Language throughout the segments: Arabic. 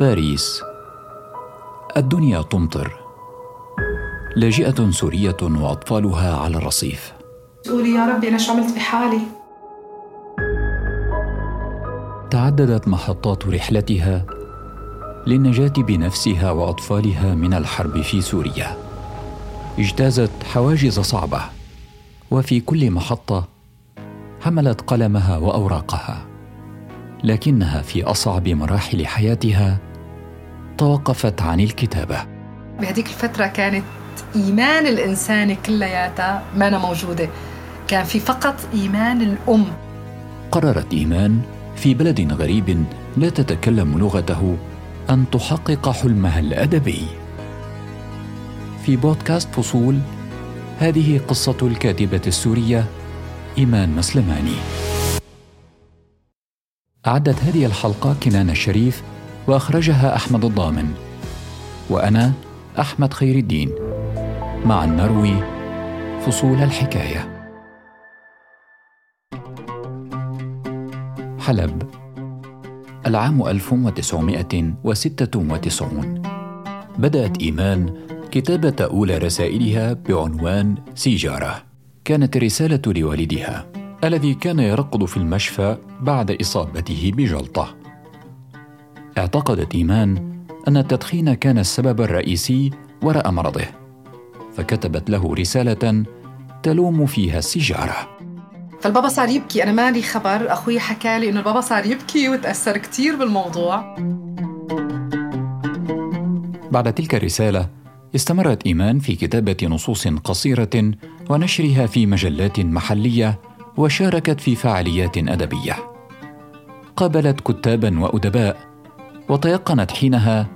باريس. الدنيا تمطر. لاجئة سورية وأطفالها على الرصيف. قولي يا ربي أنا شو عملت بحالي تعددت محطات رحلتها للنجاة بنفسها وأطفالها من الحرب في سوريا. اجتازت حواجز صعبة وفي كل محطة حملت قلمها وأوراقها لكنها في أصعب مراحل حياتها توقفت عن الكتابة. بهذيك الفترة كانت إيمان الإنسان كلياتها ما أنا موجودة. كان في فقط إيمان الأم. قررت إيمان في بلد غريب لا تتكلم لغته أن تحقق حلمها الأدبي. في بودكاست فصول هذه قصة الكاتبة السورية إيمان مسلماني. أعدت هذه الحلقة كنان الشريف وأخرجها أحمد الضامن. وأنا أحمد خير الدين. مع النروي فصول الحكاية. حلب العام 1996 بدأت إيمان كتابة أولى رسائلها بعنوان سيجارة. كانت الرسالة لوالدها الذي كان يرقد في المشفى بعد إصابته بجلطة. اعتقدت إيمان أن التدخين كان السبب الرئيسي وراء مرضه فكتبت له رسالة تلوم فيها السيجارة. فالبابا صار يبكي أنا مالي خبر أخوي حكى لي إنه البابا صار يبكي وتأثر كتير بالموضوع. بعد تلك الرسالة استمرت إيمان في كتابة نصوص قصيرة ونشرها في مجلات محلية وشاركت في فعاليات أدبية. قابلت كتابا وأدباء وتيقنت حينها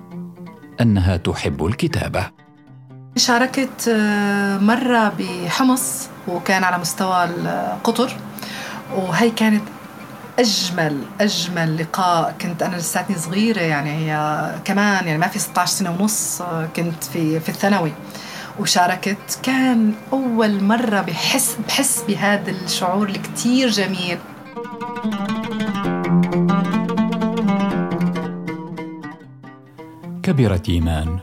أنها تحب الكتابة. شاركت آه، مرة بحمص وكان على مستوى القطر وهي كانت أجمل أجمل لقاء. كنت أنا لساتني صغيرة يعني هي كمان يعني ما في 16 سنة ونص آه، كنت في في الثانوي. وشاركت كان أول مرة بحس بحس بهذا الشعور الكتير جميل. كبرت إيمان.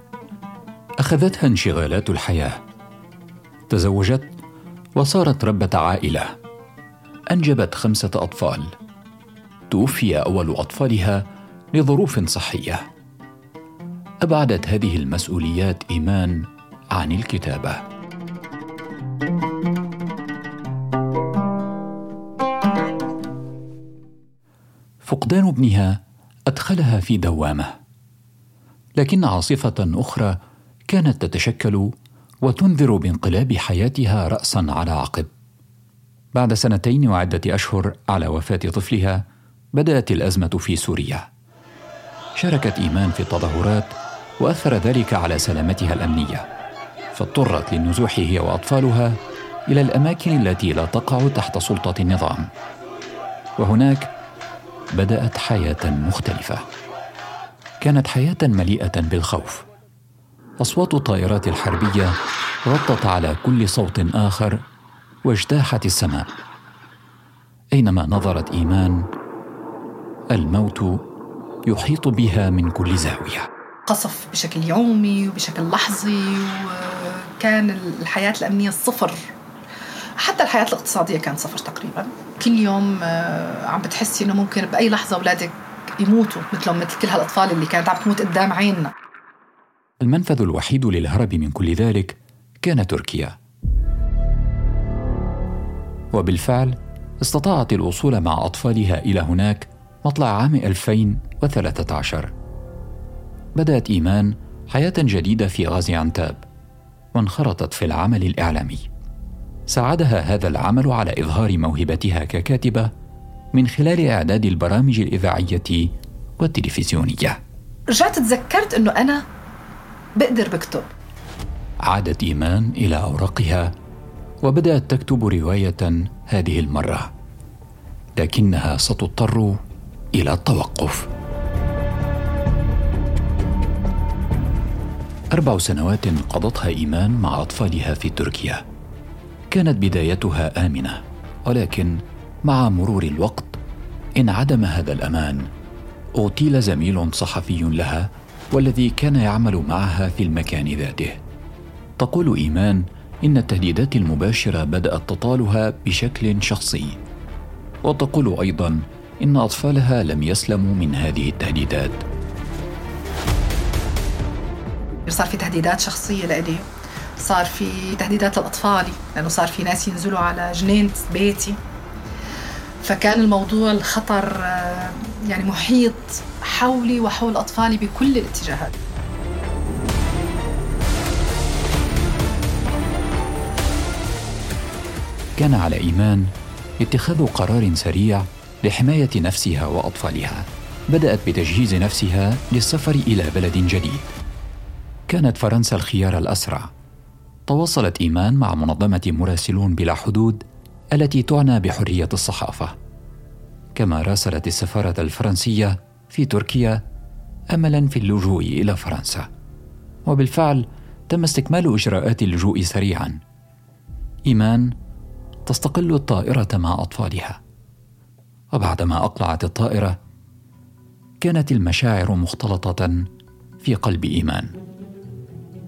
أخذتها انشغالات الحياة. تزوجت وصارت ربة عائلة. أنجبت خمسة أطفال. توفي أول أطفالها لظروف صحية. أبعدت هذه المسؤوليات إيمان عن الكتابة. فقدان ابنها أدخلها في دوامة. لكن عاصفة أخرى كانت تتشكل وتنذر بانقلاب حياتها راسا على عقب. بعد سنتين وعدة أشهر على وفاة طفلها بدأت الأزمة في سوريا. شاركت إيمان في التظاهرات وأثر ذلك على سلامتها الأمنية فاضطرت للنزوح هي وأطفالها إلى الأماكن التي لا تقع تحت سلطة النظام. وهناك بدأت حياة مختلفة. كانت حياة مليئة بالخوف. أصوات الطائرات الحربية غطت على كل صوت آخر واجتاحت السماء. أينما نظرت إيمان الموت يحيط بها من كل زاوية. قصف بشكل يومي وبشكل لحظي وكان الحياة الأمنية الصفر حتى الحياة الاقتصادية كانت صفر تقريبا. كل يوم آه، عم بتحسي إنه ممكن بأي لحظة أولادك يموتوا مثلهم مثل كل هالأطفال اللي كانت عم تموت قدام عيننا. المنفذ الوحيد للهرب من كل ذلك كان تركيا. وبالفعل استطاعت الوصول مع أطفالها إلى هناك مطلع عام 2013 بدأت إيمان حياة جديدة في غازي عنتاب وانخرطت في العمل الإعلامي. ساعدها هذا العمل على إظهار موهبتها ككاتبة من خلال إعداد البرامج الإذاعية والتلفزيونية. رجعت تذكرت أنه أنا بقدر بكتب. عادت إيمان إلى أوراقها وبدأت تكتب رواية هذه المرة لكنها ستضطر إلى التوقف. أربع سنوات قضتها إيمان مع أطفالها في تركيا. كانت بدايتها آمنة ولكن مع مرور الوقت انعدم هذا الأمان اغتيل زميل صحفي لها والذي كان يعمل معها في المكان ذاته. تقول إيمان إن التهديدات المباشرة بدأت تطالها بشكل شخصي. وتقول أيضا إن أطفالها لم يسلموا من هذه التهديدات. صار في تهديدات شخصية لإلي. صار في تهديدات للأطفال لأنه صار في ناس ينزلوا على جنينة بيتي. فكان الموضوع الخطر آه، يعني محيط حولي وحول أطفالي بكل الاتجاهات. كان على إيمان اتخاذ قرار سريع لحماية نفسها وأطفالها. بدأت بتجهيز نفسها للسفر إلى بلد جديد. كانت فرنسا الخيار الأسرع. تواصلت إيمان مع منظمة مراسلون بلا حدود التي تعنى بحرية الصحافة. كما راسلت السفارة الفرنسية في تركيا املا في اللجوء إلى فرنسا. وبالفعل تم استكمال إجراءات اللجوء سريعا. إيمان تستقل الطائرة مع أطفالها. وبعدما أقلعت الطائرة كانت المشاعر مختلطة في قلب إيمان.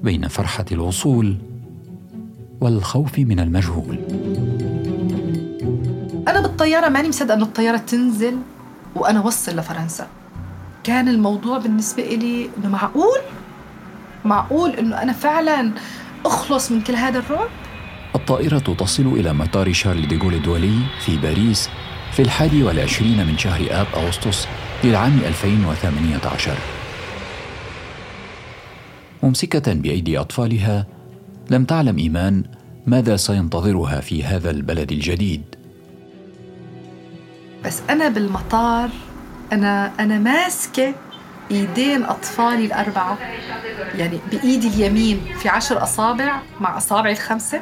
بين فرحة الوصول والخوف من المجهول. بالطياره ماني مصدقه انه الطيارة تنزل وأنا وصل لفرنسا. كان الموضوع بالنسبة لي إنه معقول؟ معقول إنه أنا فعلا أخلص من كل هذا الرعب؟ الطائرة تصل إلى مطار شارل ديغول الدولي في باريس في الحادي والعشرين من شهر آب أغسطس للعام 2018 ممسكة بأيدي أطفالها لم تعلم إيمان ماذا سينتظرها في هذا البلد الجديد. بس أنا بالمطار أنا أنا ماسكة إيدين أطفالي الأربعة. يعني بإيدي اليمين في عشر أصابع مع أصابعي الخمسة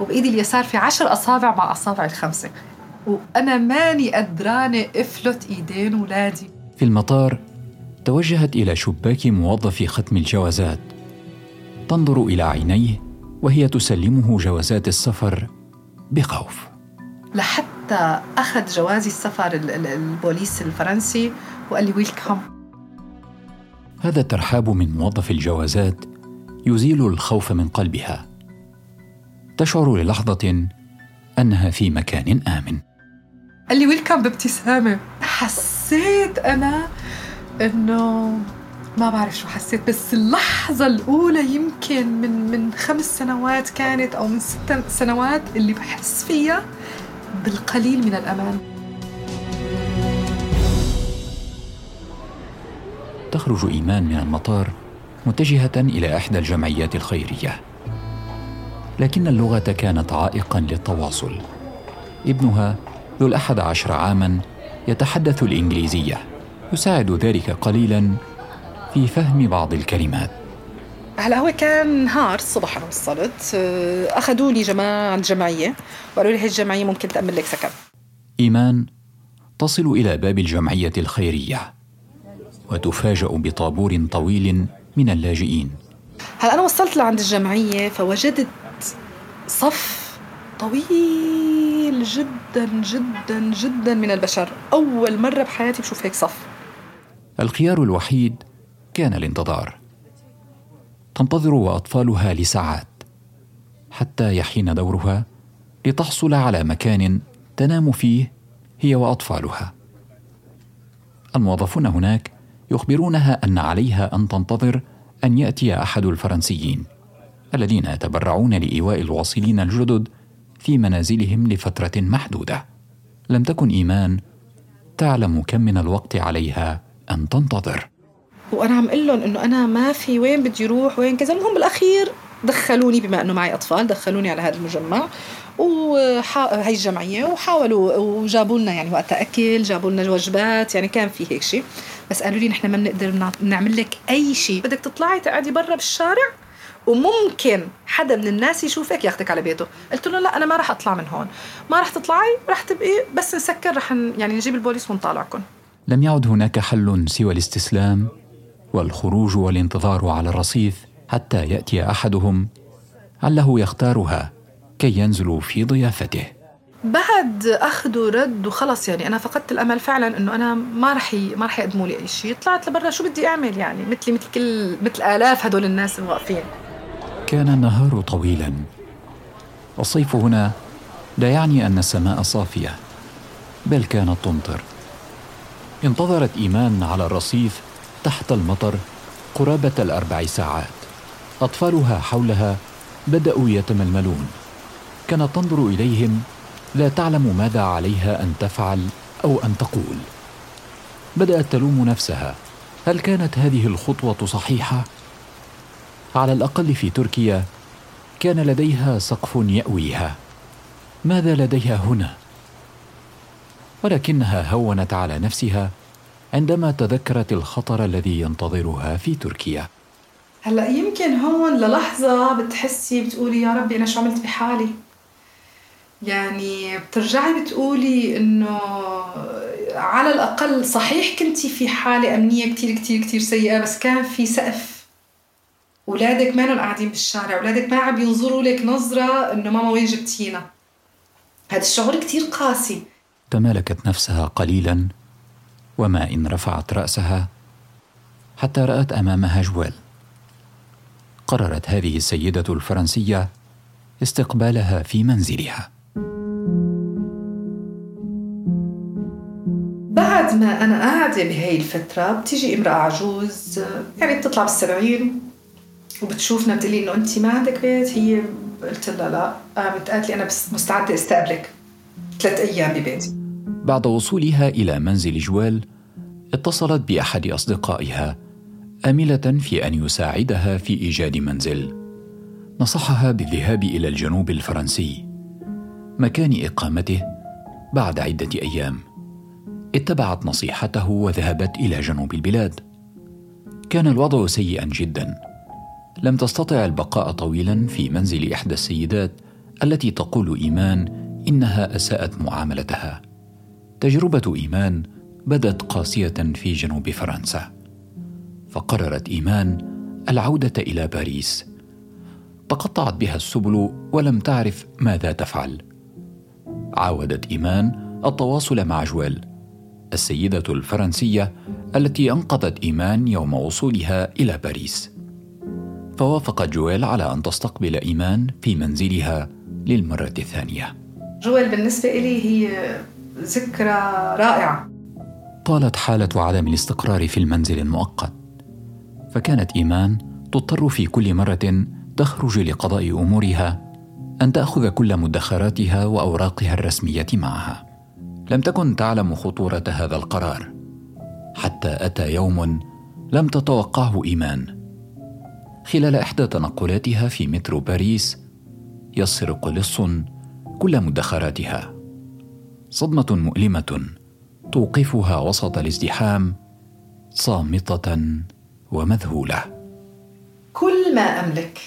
وبإيدي اليسار في عشر أصابع مع أصابعي الخمسة. وأنا ماني قدرانة أفلت إيدين ولادي. في المطار توجهت إلى شباك موظف ختم الجوازات. تنظر إلى عينيه وهي تسلمه جوازات السفر بخوف. لحتى أخذ جوازي السفر البوليس الفرنسي وقال لي ويلكم هذا الترحاب من موظف الجوازات يزيل الخوف من قلبها. تشعر للحظة أنها في مكان آمن. قال لي ويلكم بابتسامة. حسيت أنا إنه ما بعرف شو حسيت بس اللحظة الأولى يمكن من من خمس سنوات كانت أو من ست سنوات اللي بحس فيها بالقليل من الأمان. تخرج إيمان من المطار متجهة إلى إحدى الجمعيات الخيرية. لكن اللغة كانت عائقا للتواصل. ابنها ذو الأحد عشر عاما يتحدث الإنجليزية يساعد ذلك قليلا في فهم بعض الكلمات. هلا هو كان نهار الصبح أنا وصلت آه، أخذوا لي جماعة عند جمعية وقالوا لي هي الجمعية ممكن تأمن لك سكن. إيمان تصل إلى باب الجمعية الخيرية وتفاجأ بطابور طويل من اللاجئين. هلا أنا وصلت لعند الجمعية فوجدت صف طويل جدا جدا جدا من البشر. أول مرة بحياتي بشوف هيك صف. الخيار الوحيد كان الانتظار. تنتظر وأطفالها لساعات حتى يحين دورها لتحصل على مكان تنام فيه هي وأطفالها. الموظفون هناك يخبرونها أن عليها أن تنتظر أن يأتي أحد الفرنسيين الذين يتبرعون لإيواء الواصلين الجدد في منازلهم لفترة محدودة. لم تكن إيمان تعلم كم من الوقت عليها أن تنتظر. وأنا عم أقول لهم إنه أنا ما في وين بدي أروح وين كذا. المهم بالأخير دخلوني بما إنه معي أطفال دخلوني على هذا المجمع. وهي الجمعية وحاولوا وجابوا لنا يعني وقتها أكل جابوا لنا وجبات يعني كان في هيك شيء بس قالوا لي نحن ما بنقدر نعمل لك أي شيء بدك تطلعي تقعدي برا بالشارع وممكن حدا من الناس يشوفك ياخذك على بيته. قلت له لا أنا ما راح أطلع من هون. ما راح تطلعي راح تبقي بس نسكر راح يعني نجيب البوليس ونطالعكم لم يعد هناك حل سوى الاستسلام. والخروج والانتظار على الرصيف حتى يأتي أحدهم عله يختارها كي ينزلوا في ضيافته. بعد أخذ ورد وخلص يعني أنا فقدت الأمل فعلا إنه أنا ما رح ي... ما رح يقدموا لي أي شيء. طلعت لبرا شو بدي أعمل يعني؟ مثلي مثل كل مثل آلاف هدول الناس الواقفين. كان النهار طويلا. الصيف هنا لا يعني أن السماء صافية بل كانت تمطر. انتظرت إيمان على الرصيف تحت المطر قرابة الأربع ساعات. أطفالها حولها بدأوا يتململون. كانت تنظر إليهم لا تعلم ماذا عليها أن تفعل أو أن تقول. بدأت تلوم نفسها. هل كانت هذه الخطوة صحيحة؟ على الأقل في تركيا كان لديها سقف يأويها. ماذا لديها هنا؟ ولكنها هونت على نفسها عندما تذكرت الخطر الذي ينتظرها في تركيا. هلا يمكن هون للحظة بتحسي بتقولي يا ربي أنا شو عملت بحالي؟ يعني بترجعي بتقولي إنه على الأقل صحيح كنتي في حالة أمنية كتير كتير كتير سيئة بس كان في سقف. اولادك ما قاعدين بالشارع اولادك ما عم ينظروا لك نظرة إنه ماما وين جبتينا. هذا الشعور كتير قاسي. تمالكت نفسها قليلا. وما إن رفعت رأسها حتى رأت أمامها جوال. قررت هذه السيدة الفرنسية استقبالها في منزلها. بعد ما أنا قاعدة بهي الفترة بتيجي امرأة عجوز يعني بتطلع بالسبعين وبتشوفنا بتقلي إنه أنت ما عندك بيت؟ هي قلت لها لا. قامت قالت لي أنا مستعدة أستقبلك. ثلاث أيام ببيتي. بعد وصولها إلى منزل جوال اتصلت بأحد أصدقائها آملة في أن يساعدها في إيجاد منزل. نصحها بالذهاب إلى الجنوب الفرنسي مكان إقامته بعد عدة أيام. اتبعت نصيحته وذهبت إلى جنوب البلاد. كان الوضع سيئا جدا. لم تستطع البقاء طويلا في منزل إحدى السيدات التي تقول إيمان إنها أساءت معاملتها. تجربة إيمان بدت قاسية في جنوب فرنسا فقررت إيمان العودة إلى باريس تقطعت بها السبل ولم تعرف ماذا تفعل عاودت إيمان التواصل مع جويل السيدة الفرنسية التي أنقذت إيمان يوم وصولها إلى باريس. فوافقت جويل على أن تستقبل إيمان في منزلها للمرة الثانية. جويل بالنسبة إلي هي ذكرى رائعة. طالت حالة عدم الاستقرار في المنزل المؤقت. فكانت إيمان تضطر في كل مرة تخرج لقضاء أمورها أن تأخذ كل مدخراتها وأوراقها الرسمية معها. لم تكن تعلم خطورة هذا القرار حتى أتى يوم لم تتوقعه إيمان خلال إحدى تنقلاتها في مترو باريس يسرق لص كل مدخراتها صدمة مؤلمة توقفها وسط الازدحام صامتة ومذهولة. كل ما أملك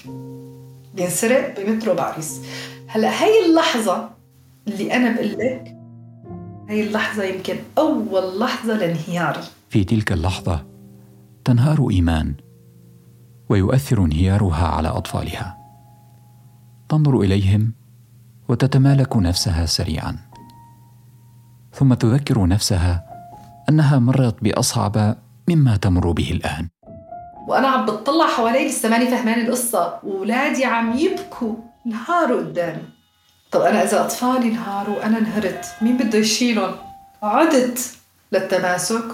بينسرق بمترو باريس هلا هي اللحظة اللي أنا بقول لك هي اللحظة يمكن أول لحظة لانهياري. في تلك اللحظة تنهار إيمان ويؤثر انهيارها على أطفالها. تنظر إليهم وتتمالك نفسها سريعا. ثم تذكر نفسها أنها مرت بأصعب مما تمر به الآن. وأنا عم بتطلع حوالي لسه ماني فهمان القصة وولادي عم يبكوا نهاروا قدامي. طب أنا إذا أطفالي انهاروا وأنا انهرت مين بده يشيلهم؟ عدت للتماسك.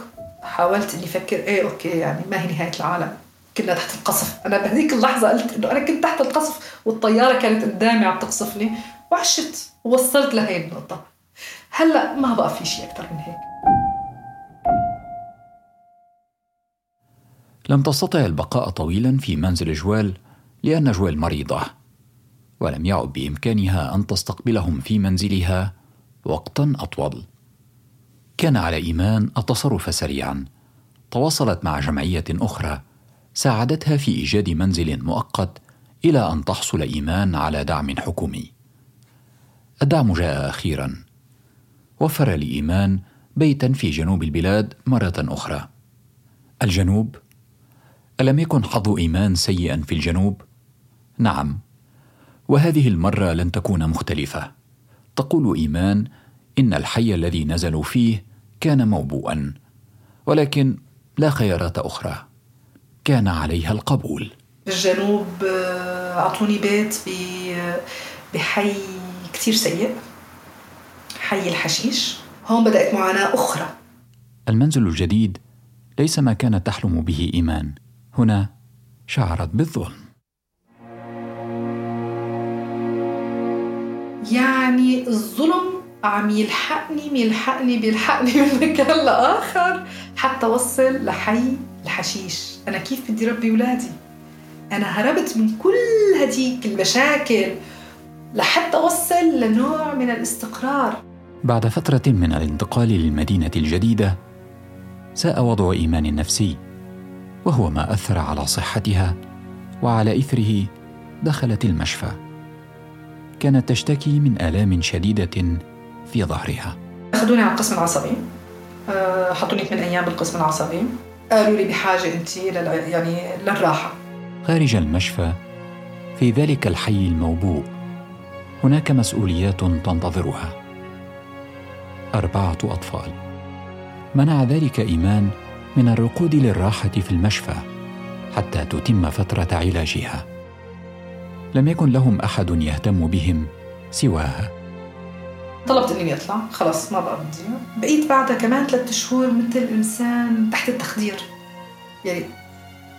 حاولت إني أفكر إيه أوكي يعني ما هي نهاية العالم. كنا تحت القصف. أنا بهذيك اللحظة قلت إنه أنا كنت تحت القصف والطيارة كانت قدامي عم تقصفني وعشت ووصلت لهي النقطة. هلا ما بقى في شيء أكثر من هيك. لم تستطع البقاء طويلا في منزل جوال لأن جوال مريضة ولم يعد بإمكانها أن تستقبلهم في منزلها وقتا أطول. كان على إيمان التصرف سريعا. تواصلت مع جمعية أخرى ساعدتها في إيجاد منزل مؤقت إلى أن تحصل إيمان على دعم حكومي. الدعم جاء أخيرا. وفر لإيمان بيتا في جنوب البلاد مرة أخرى. الجنوب ألم يكن حظ إيمان سيئا في الجنوب؟ نعم. وهذه المرة لن تكون مختلفة. تقول إيمان إن الحي الذي نزلوا فيه كان موبوءا ولكن لا خيارات أخرى. كان عليها القبول. بالجنوب آه، أعطوني بيت بحي كثير سيء. حي الحشيش. هون بدأت معاناة أخرى. المنزل الجديد ليس ما كانت تحلم به إيمان. هنا شعرت بالظلم. يعني الظلم عم يلحقني بيلحقني بيلحقني من مكان لآخر حتى وصل لحي الحشيش. أنا كيف بدي ربي اولادي أنا هربت من كل هديك المشاكل لحتى اوصل لنوع من الاستقرار. بعد فترة من الانتقال للمدينة الجديدة ساء وضع إيمان النفسي وهو ما أثر على صحتها وعلى إثره دخلت المشفى. كانت تشتكي من آلام شديدة في ظهرها. أخذوني على القسم العصبي. آه، حطوني ثمان أيام بالقسم العصبي. قالوا لي بحاجة أنت لل... يعني للراحة. خارج المشفى في ذلك الحي الموبوء هناك مسؤوليات تنتظرها. أربعة أطفال. منع ذلك إيمان من الركود للراحة في المشفى حتى تتم فترة علاجها. لم يكن لهم أحد يهتم بهم سواها. طلبت اني اطلع خلص ما بقى بدي. بقيت بعدها كمان ثلاثة شهور مثل انسان تحت التخدير. يعني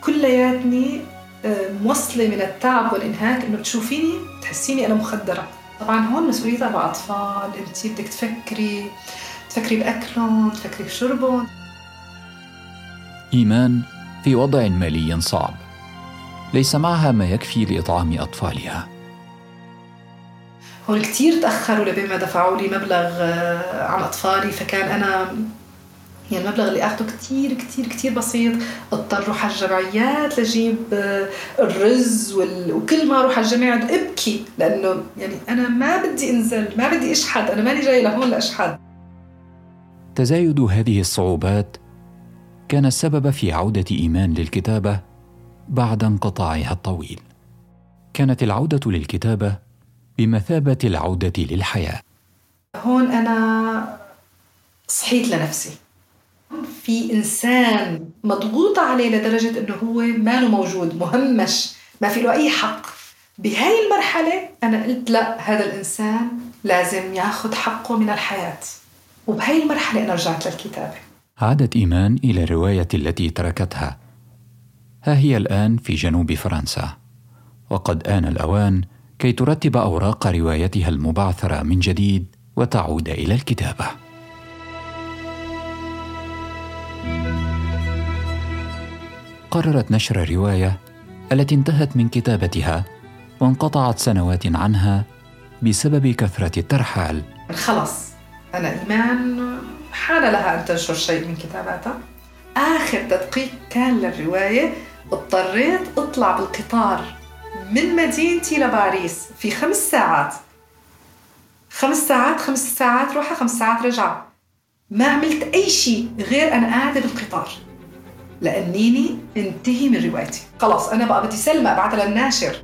كلياتني آه، موصلة من التعب والإنهاك إنه تشوفيني تحسيني أنا مخدرة. طبعا هون مسؤولية تبع أطفال أنت بدك تفكري تفكري بأكلهم تفكري بشربهم. إيمان في وضع مالي صعب. ليس معها ما يكفي لإطعام أطفالها. هون كثير تأخروا لبين ما دفعوا لي مبلغ آه، عن أطفالي فكان أنا يعني المبلغ اللي اخذه كثير كثير كثير بسيط. اضطر أروح على الجمعيات لجيب آه، الرز وال... وكل ما أروح على الجمعيه أبكي. لأنه يعني أنا ما بدي أنزل ما بدي أشحد. أنا ماني جاي لهون لأشحد. تزايد هذه الصعوبات كان السبب في عودة إيمان للكتابة بعد انقطاعها الطويل. كانت العودة للكتابة بمثابة العودة للحياة. هون أنا صحيت لنفسي. في إنسان مضغوط عليه لدرجة إنه هو ما له موجود مهمش ما في له أي حق. بهاي المرحلة أنا قلت لا هذا الإنسان لازم ياخذ حقه من الحياة. وبهاي المرحلة أنا رجعت للكتابة. عادت إيمان إلى الرواية التي تركتها. ها هي الآن في جنوب فرنسا. وقد آن الأوان كي ترتب أوراق روايتها المبعثرة من جديد وتعود إلى الكتابة. قررت نشر الرواية التي انتهت من كتابتها وانقطعت سنوات عنها بسبب كثرة الترحال. خلص أنا إيمان حان لها أن تنشر شيء من كتاباتها. آخر تدقيق كان للرواية اضطريت أطلع بالقطار من مدينتي لباريس في خمس ساعات. خمس ساعات خمس ساعات روحة خمس ساعات رجعة. ما عملت أي شيء غير أنا قاعدة بالقطار. لأنيني انتهي من روايتي. خلاص أنا بقى بدي سلمى أبعتها للناشر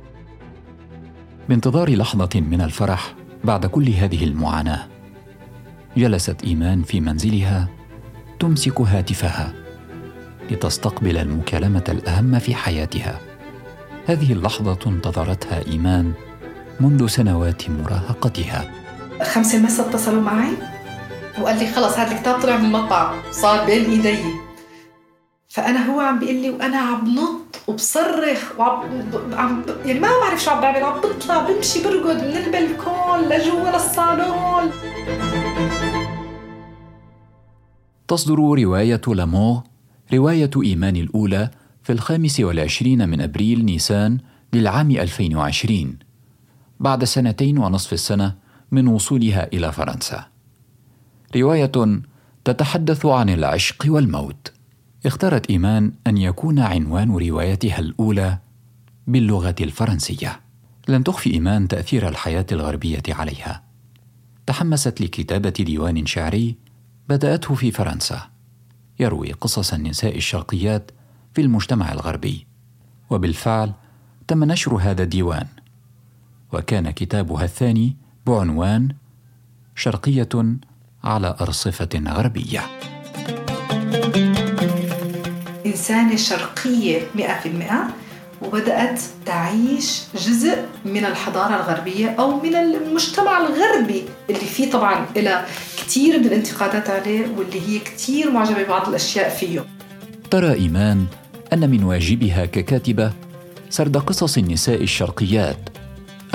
بانتظار لحظة من الفرح بعد كل هذه المعاناة جلست إيمان في منزلها تمسك هاتفها لتستقبل المكالمة الأهم في حياتها. هذه اللحظة انتظرتها إيمان منذ سنوات مراهقتها. خمسة المساء اتصلوا معي؟ وقال لي خلص هذا الكتاب طلع من المطبعة. صار بين إيدي. فأنا هو عم بيقول لي وأنا عم بنط وبصرخ وعم عم يعني ما بعرف شو عم بعمل عم بطلع بمشي برقد من البلكون لجوا للصالون. تصدر رواية لامور رواية إيمان الأولى في الخامس والعشرين من أبريل نيسان للعام 2020 بعد سنتين ونصف السنة من وصولها إلى فرنسا. رواية تتحدث عن العشق والموت. اختارت إيمان أن يكون عنوان روايتها الأولى باللغة الفرنسية. لم تخفي إيمان تأثير الحياة الغربية عليها. تحمست لكتابة ديوان شعري بدأته في فرنسا. يروي قصص النساء الشرقيات في المجتمع الغربي. وبالفعل تم نشر هذا الديوان. وكان كتابها الثاني بعنوان شرقية على أرصفة غربية. إنسانة شرقية 100% وبدأت تعيش جزء من الحضارة الغربية أو من المجتمع الغربي اللي فيه طبعا إلى كثير من الانتقادات عليه واللي هي كثير معجبة ببعض الأشياء فيه. ترى إيمان أن من واجبها ككاتبة سرد قصص النساء الشرقيات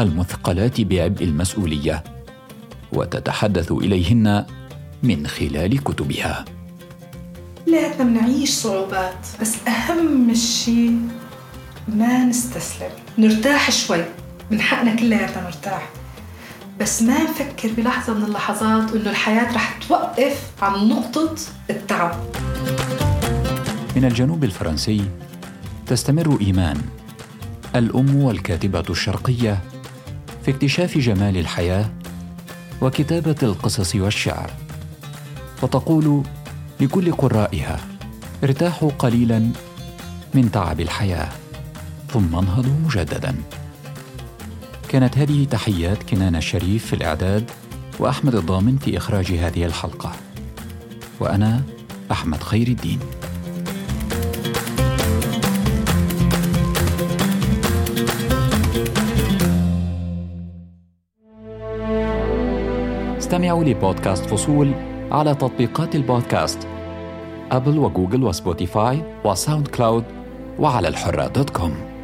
المثقلات بعبء المسؤولية وتتحدث إليهن من خلال كتبها. كلياتنا بنعيش صعوبات بس أهم شيء ما نستسلم. نرتاح شوي من حقنا كلياتنا نرتاح. بس ما نفكر بلحظة من اللحظات إنه الحياة رح توقف عن نقطة التعب. من الجنوب الفرنسي تستمر إيمان الأم والكاتبة الشرقية في اكتشاف جمال الحياة وكتابة القصص والشعر وتقول لكل قرائها. ارتاحوا قليلا من تعب الحياة. ثم انهضوا مجددا. كانت هذه تحيات كنان الشريف في الإعداد وأحمد الضامن في إخراج هذه الحلقة. وأنا أحمد خير الدين. استمعوا لبودكاست فصول على تطبيقات البودكاست Apple و Google و Spotify و SoundCloud وعلى الحرة dot com.